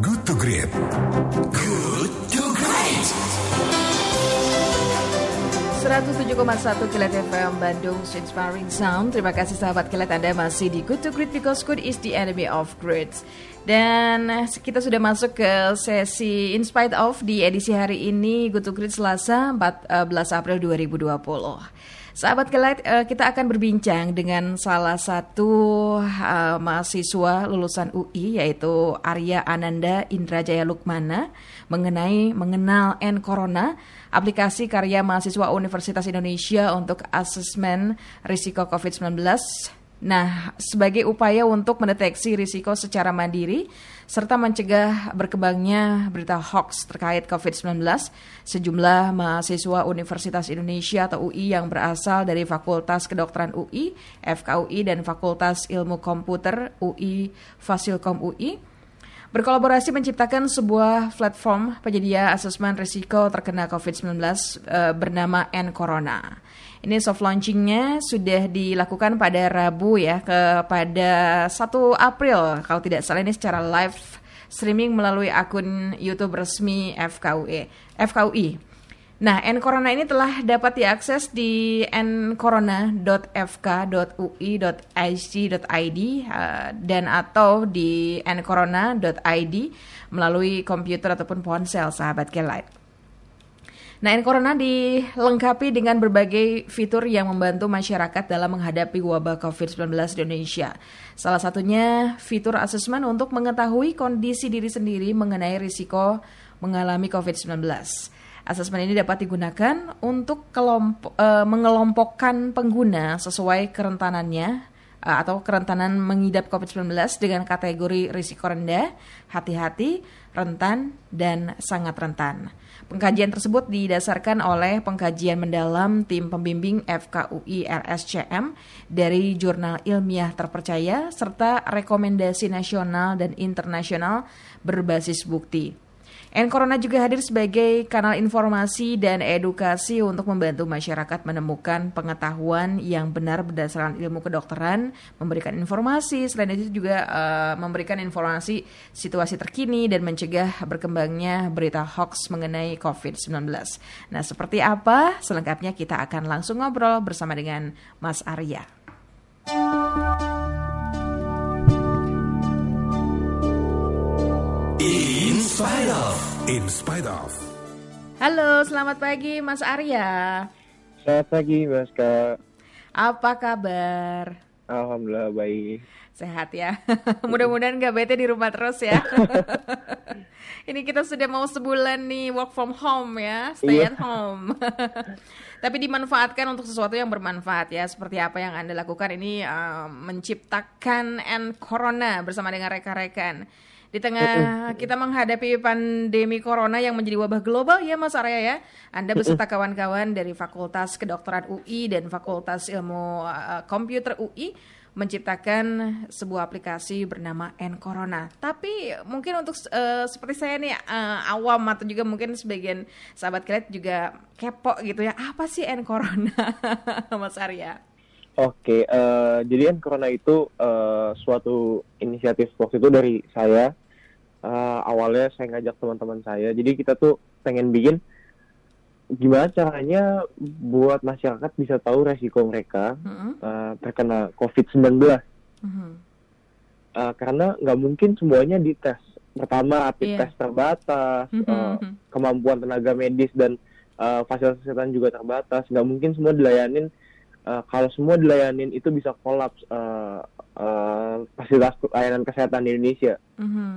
Good to Great. Good to Great. 107,1 Kilat FM Bandung Inspiring Sound. Terima kasih sahabat Kilat Anda masih di Good to Great because good is the enemy of great. Dan eh, kita sudah masuk ke sesi In Spite of di edisi hari ini Good to Great Selasa 14 April 2020. Sahabat Kilat, eh, kita akan berbincang dengan salah satu mahasiswa lulusan UI yaitu Arya Ananda Indrajaya Lukmana mengenai mengenal N Corona, aplikasi karya mahasiswa Universitas Indonesia untuk asesmen risiko COVID-19 Nah, sebagai upaya untuk mendeteksi risiko secara mandiri serta mencegah berkembangnya berita hoax terkait COVID-19, sejumlah mahasiswa Universitas Indonesia atau UI yang berasal dari Fakultas Kedokteran UI, FKUI dan Fakultas Ilmu Komputer UI, Fasilkom UI berkolaborasi menciptakan sebuah platform penyedia asesmen risiko terkena COVID-19 eh, bernama N Corona. Ini soft launchingnya sudah dilakukan pada Rabu ya kepada 1 April kalau tidak salah ini secara live streaming melalui akun YouTube resmi FKUI. FKUI. Nah, N-Corona ini telah dapat diakses di ncorona.fk.ui.ac.id uh, dan atau di ncorona.id melalui komputer ataupun ponsel sahabat Kelight. Nah, N-Corona dilengkapi dengan berbagai fitur yang membantu masyarakat dalam menghadapi wabah COVID-19 di Indonesia. Salah satunya fitur asesmen untuk mengetahui kondisi diri sendiri mengenai risiko mengalami COVID-19. Asesmen ini dapat digunakan untuk kelompok, e, mengelompokkan pengguna sesuai kerentanannya atau kerentanan mengidap COVID-19 dengan kategori risiko rendah, hati-hati, rentan, dan sangat rentan. Pengkajian tersebut didasarkan oleh pengkajian mendalam tim pembimbing FKUI RSCM dari jurnal ilmiah terpercaya serta rekomendasi nasional dan internasional berbasis bukti. N Corona juga hadir sebagai kanal informasi dan edukasi untuk membantu masyarakat menemukan pengetahuan yang benar berdasarkan ilmu kedokteran, memberikan informasi, selain itu juga uh, memberikan informasi situasi terkini dan mencegah berkembangnya berita hoax mengenai COVID-19. Nah, seperti apa? Selengkapnya kita akan langsung ngobrol bersama dengan Mas Arya. Spite of. In spite of. Halo, selamat pagi Mas Arya. Selamat pagi, Mas Kak. Apa kabar? Alhamdulillah baik. Sehat ya. Mudah-mudahan nggak bete di rumah terus ya. Ini kita sudah mau sebulan nih work from home ya, stay Iya. at home. Tapi dimanfaatkan untuk sesuatu yang bermanfaat ya. Seperti apa yang Anda lakukan ini uh, menciptakan N Corona bersama dengan rekan-rekan. Di tengah kita menghadapi pandemi corona yang menjadi wabah global ya Mas Arya ya. Anda beserta kawan-kawan dari Fakultas Kedokteran UI dan Fakultas Ilmu uh, Komputer UI menciptakan sebuah aplikasi bernama N Corona. Tapi mungkin untuk uh, seperti saya nih uh, awam atau juga mungkin sebagian sahabat kalian juga kepo gitu ya. Apa sih N Corona, Mas Arya? Oke, eh, jadi kan Corona itu eh, suatu inisiatif waktu itu dari saya. Eh, awalnya saya ngajak teman-teman saya. Jadi kita tuh pengen bikin gimana caranya buat masyarakat bisa tahu resiko mereka Mm-mm. eh, terkena COVID-19. Mhm. Eh, karena nggak mungkin semuanya dites. Pertama, rapid Iya. test terbatas, eh, Mhm. kemampuan tenaga medis dan uh, fasilitas kesehatan juga terbatas. Nggak mungkin semua dilayanin. Uh, kalau semua dilayanin itu bisa kolaps uh, uh, fasilitas layanan kesehatan di Indonesia. Mhm.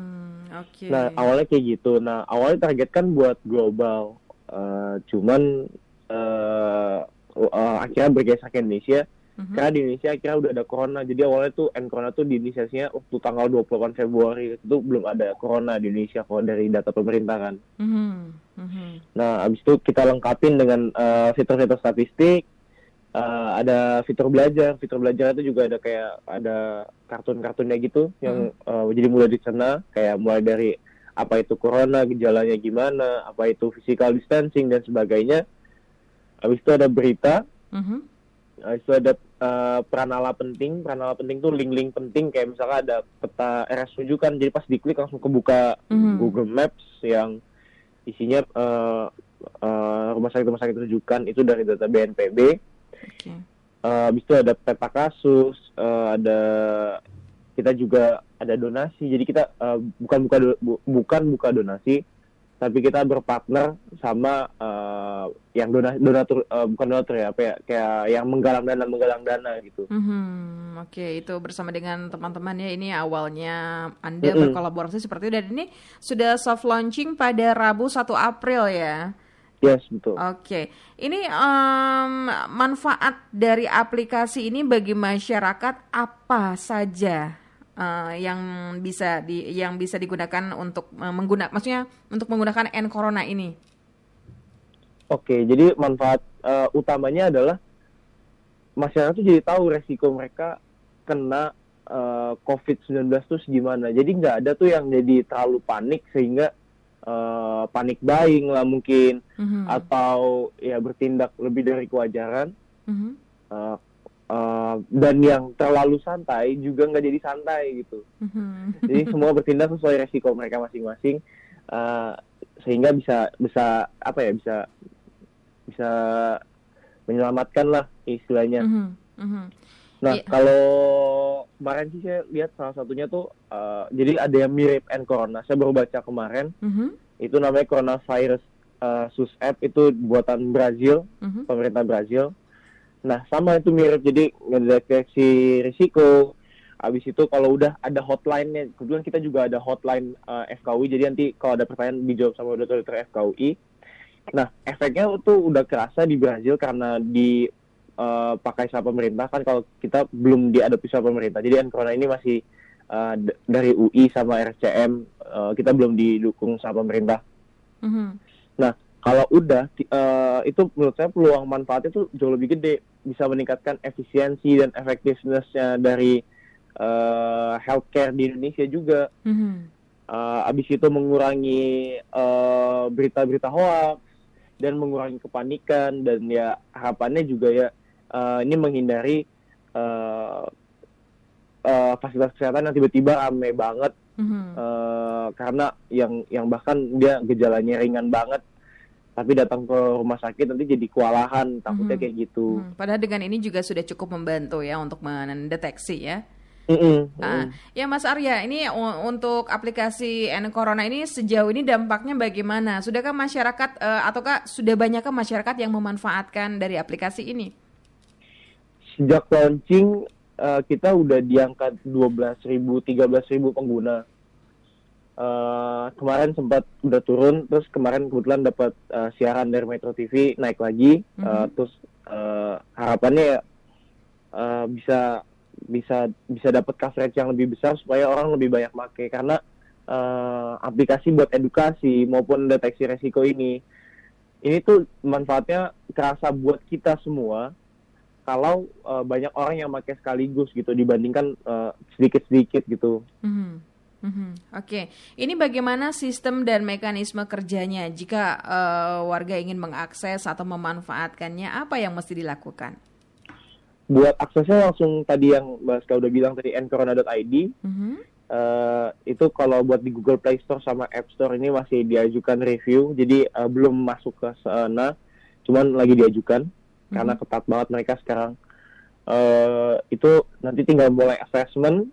Oke. Nah awalnya kayak gitu. Nah awalnya target kan buat global. Uh, cuman uh, uh, akhirnya bergeser ke Indonesia. Mhm. Karena di Indonesia akhirnya udah ada corona. Jadi awalnya tuh N corona tuh di inisiasinya waktu tanggal 28 Februari itu belum ada corona di Indonesia kalau dari data pemerintah kan. Mhm. Mhm. Nah, abis itu kita lengkapin dengan eh, fitur-fitur statistik, eh, ada fitur belajar. Fitur belajar itu juga ada kayak ada kartun-kartunnya gitu yang eh, jadi mudah dicerna, kayak mulai dari apa itu corona, gejalanya gimana, apa itu physical distancing dan sebagainya. Habis itu ada berita, Mhm. habis itu ada eh, pranala penting. Pranala penting tuh link-link penting kayak misalnya ada peta RS rujukan. Jadi pas diklik langsung kebuka Mhm. Google Maps yang isinya eh, eh, rumah sakit rumah sakit rujukan itu dari data BNPB. Oke. Eh, habis itu ada peta kasus, eh, ada kita juga ada donasi. Jadi kita eh, bukan buka do- bu- bukan buka donasi, tapi kita berpartner sama eh, yang dona, donatur eh, bukan donatur ya, apa ya, kayak yang menggalang dana menggalang dana gitu. Mhm, Oke, itu bersama dengan teman-teman ya. Ini awalnya Anda Mm-mm. berkolaborasi seperti itu dan ini sudah soft launching pada Rabu 1 April ya. Yes betul. Oke, ini em, manfaat dari aplikasi ini bagi masyarakat apa saja eh, yang bisa di yang bisa digunakan untuk menggunakan, maksudnya untuk menggunakan N Corona ini? Oke, jadi manfaat eh, utamanya adalah masyarakat tuh jadi tahu resiko mereka kena eh, COVID-19 tuh gimana. Jadi nggak ada tuh yang jadi terlalu panik sehingga eh, panik buying lah mungkin Mhm, atau ya bertindak lebih dari kewajaran. mhm, Eh, eh, dan yang terlalu santai juga nggak jadi santai gitu. mhm. Jadi semua bertindak sesuai resiko mereka masing-masing eh, sehingga bisa bisa apa ya bisa bisa menyelamatkan lah istilahnya. Mhm, mhm. Nah Iya. kalau kemarin sih saya lihat salah satunya tuh eh, jadi ada yang mirip N corona. Saya baru baca kemarin Mhm, itu namanya coronavirus eh, sus app itu buatan Brazil mhm. pemerintah Brazil. Nah, sama itu mirip jadi ngedeteksi risiko. Habis itu kalau udah ada hotline-nya, kebetulan kita juga ada hotline eh, FKUI, jadi nanti kalau ada pertanyaan dijawab sama dokter-dokter FKUI. Nah, efeknya tuh udah kerasa di Brazil karena di eh, pakai sama pemerintah kan kalau kita belum diadopsi sama pemerintah. Jadi corona ini masih d- dari UI sama RCM eh, kita belum didukung sama pemerintah Mhm. kalau udah eh, itu menurut saya peluang manfaatnya tuh jauh lebih gede bisa meningkatkan efisiensi dan efektivitasnya dari eh, healthcare di Indonesia juga Mhm. Eh, abis itu mengurangi eh, berita-berita hoax dan mengurangi kepanikan dan ya harapannya juga ya eh, ini menghindari eh, eh, fasilitas kesehatan yang tiba-tiba rame banget Mhm. Eh, karena yang yang bahkan dia gejalanya ringan banget tapi datang ke rumah sakit nanti jadi kewalahan takutnya Mhm. kayak gitu Hmm, Padahal dengan ini juga sudah cukup membantu ya untuk mendeteksi ya. Mm-mm, Ah, mm-mm. ya Mas Arya, ini untuk aplikasi N Corona ini sejauh ini dampaknya bagaimana? Sudahkah masyarakat eh, ataukah sudah banyakkah masyarakat yang memanfaatkan dari aplikasi ini? Sejak launching eh, kita udah di angka 12.000 13.000 pengguna. Eh, kemarin sempat udah turun terus kemarin kebetulan dapat eh, siaran dari Metro TV naik lagi. Eh, Mhm. terus eh, harapannya ya eh, bisa bisa bisa dapat coverage yang lebih besar supaya orang lebih banyak make. Karena eh, aplikasi buat edukasi maupun deteksi resiko ini ini tuh manfaatnya kerasa buat kita semua kalau eh, banyak orang yang pakai sekaligus gitu dibandingkan eh, sedikit-sedikit gitu. Mhm, mhm. Oke, ini bagaimana sistem dan mekanisme kerjanya jika eh, warga ingin mengakses atau memanfaatkannya? Apa yang mesti dilakukan? Buat aksesnya langsung tadi yang Mbak Ska udah bilang tadi ncorona.id Mhm, eh, itu kalau buat di Google Play Store sama App Store ini masih diajukan review, jadi eh, belum masuk ke sana, cuman lagi diajukan karena ketat banget mereka sekarang. Eh, itu nanti tinggal mulai assessment,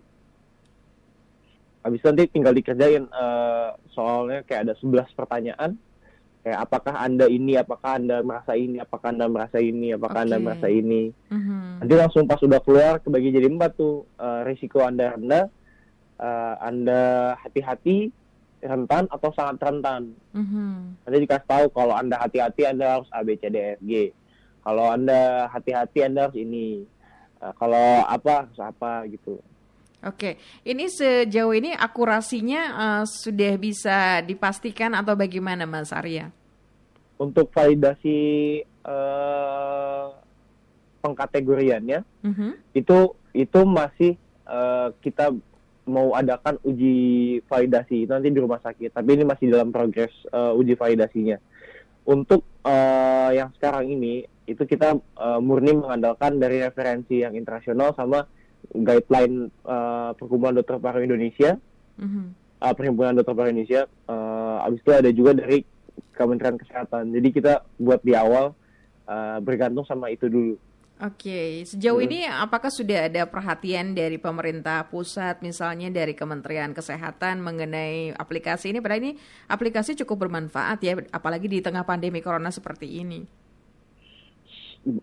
habis nanti tinggal dikerjain eh, soalnya kayak ada 11 pertanyaan, kayak apakah anda ini, apakah anda merasa ini, apakah anda merasa ini, apakah anda Oke. merasa ini. mhm. Nanti langsung pas udah keluar kebagi jadi empat tuh eh, risiko anda rendah, eh, anda hati-hati, rentan atau sangat rentan. Mhm. Nanti dikasih tahu kalau anda hati-hati anda harus A B C D E F G. Kalau anda hati-hati anda harus ini. Eh, kalau apa harus apa gitu. Oke, ini sejauh ini akurasinya eh, sudah bisa dipastikan atau bagaimana Mas Arya? Untuk validasi eh, pengkategoriannya Mhm, itu itu masih eh, kita mau adakan uji validasi itu nanti di rumah sakit tapi ini masih dalam progres eh, uji validasinya untuk eh, yang sekarang ini itu kita uh, murni mengandalkan dari referensi yang internasional sama guideline uh, perkumpulan dokter paru Indonesia, mm-hmm. uh, perhimpunan dokter paru Indonesia. Uh, abis itu ada juga dari Kementerian Kesehatan. Jadi kita buat di awal uh, bergantung sama itu dulu. Oke, sejauh ini apakah sudah ada perhatian dari pemerintah pusat, misalnya dari Kementerian Kesehatan mengenai aplikasi ini? Padahal ini aplikasi cukup bermanfaat ya, apalagi di tengah pandemi corona seperti ini.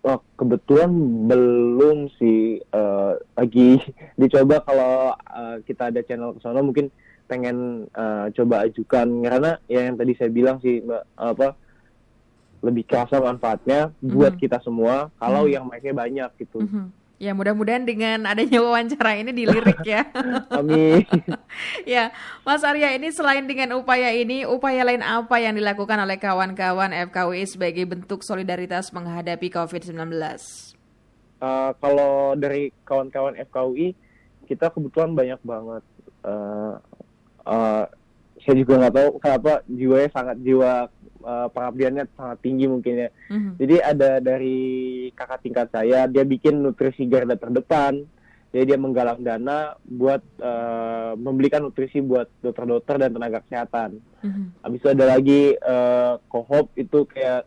Oh, kebetulan belum sih, uh, lagi dicoba kalau uh, kita ada channel ke sana mungkin pengen uh, coba ajukan karena ya yang tadi saya bilang sih mbak apa lebih kerasa manfaatnya buat mm-hmm. kita semua kalau mm-hmm. yang mainnya banyak gitu. Mm-hmm. Ya mudah-mudahan dengan adanya wawancara ini dilirik ya. Amin. ya, Mas Arya ini selain dengan upaya ini, upaya lain apa yang dilakukan oleh kawan-kawan FKUI sebagai bentuk solidaritas menghadapi COVID-19? Uh, kalau dari kawan-kawan FKUI, kita kebetulan banyak banget. Uh, uh, saya juga nggak tahu kenapa jiwanya sangat jiwa uh, pengabdiannya sangat tinggi mungkin ya. Mm-hmm. Jadi ada dari kakak tingkat saya, dia bikin nutrisi garda terdepan. Jadi dia menggalang dana buat uh, membelikan nutrisi buat dokter-dokter dan tenaga kesehatan. Mm-hmm. Habis itu ada lagi uh, kohop itu kayak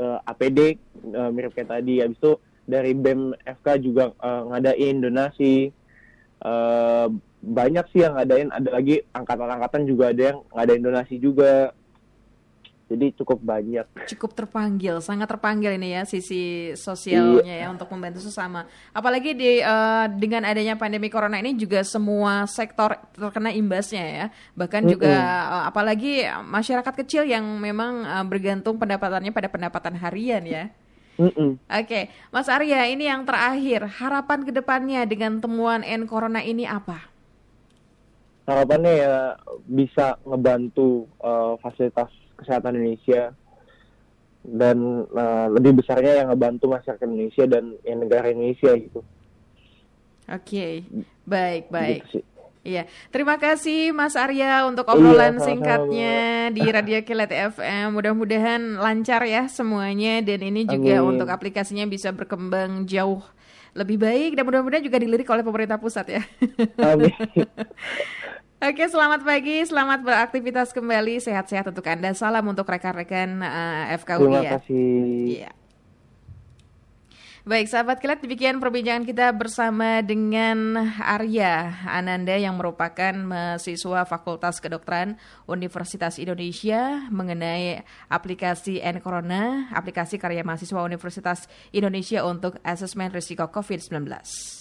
uh, APD uh, mirip kayak tadi. Habis itu dari BEM FK juga uh, ngadain donasi. Uh, banyak sih yang ngadain. Ada lagi angkatan-angkatan juga ada yang ngadain donasi juga jadi cukup banyak. Cukup terpanggil, sangat terpanggil ini ya sisi sosialnya iya. ya untuk membantu sesama. Apalagi di uh, dengan adanya pandemi corona ini juga semua sektor terkena imbasnya ya. Bahkan mm -hmm. juga uh, apalagi masyarakat kecil yang memang uh, bergantung pendapatannya pada pendapatan harian ya. Mm -mm. Oke, okay. Mas Arya, ini yang terakhir, harapan ke depannya dengan temuan N Corona ini apa? Harapannya ya bisa ngebantu uh, fasilitas kesehatan Indonesia dan uh, lebih besarnya yang ngebantu masyarakat Indonesia dan yang negara Indonesia gitu. Oke, okay. baik baik. Gitu Iya, terima kasih Mas Arya untuk iya, obrolan iya, singkatnya di Radio Kilat FM. Mudah-mudahan lancar ya semuanya dan ini juga Amin. untuk aplikasinya bisa berkembang jauh lebih baik dan mudah-mudahan juga dilirik oleh pemerintah pusat ya. Amin. Oke, selamat pagi, selamat beraktivitas kembali, sehat-sehat untuk Anda. Salam untuk rekan-rekan uh, eh, FKUI Terima ya. kasih. Iya. Baik, sahabat kilat, demikian perbincangan kita bersama dengan Arya Ananda yang merupakan mahasiswa Fakultas Kedokteran Universitas Indonesia mengenai aplikasi N-Corona, aplikasi karya mahasiswa Universitas Indonesia untuk asesmen risiko COVID-19.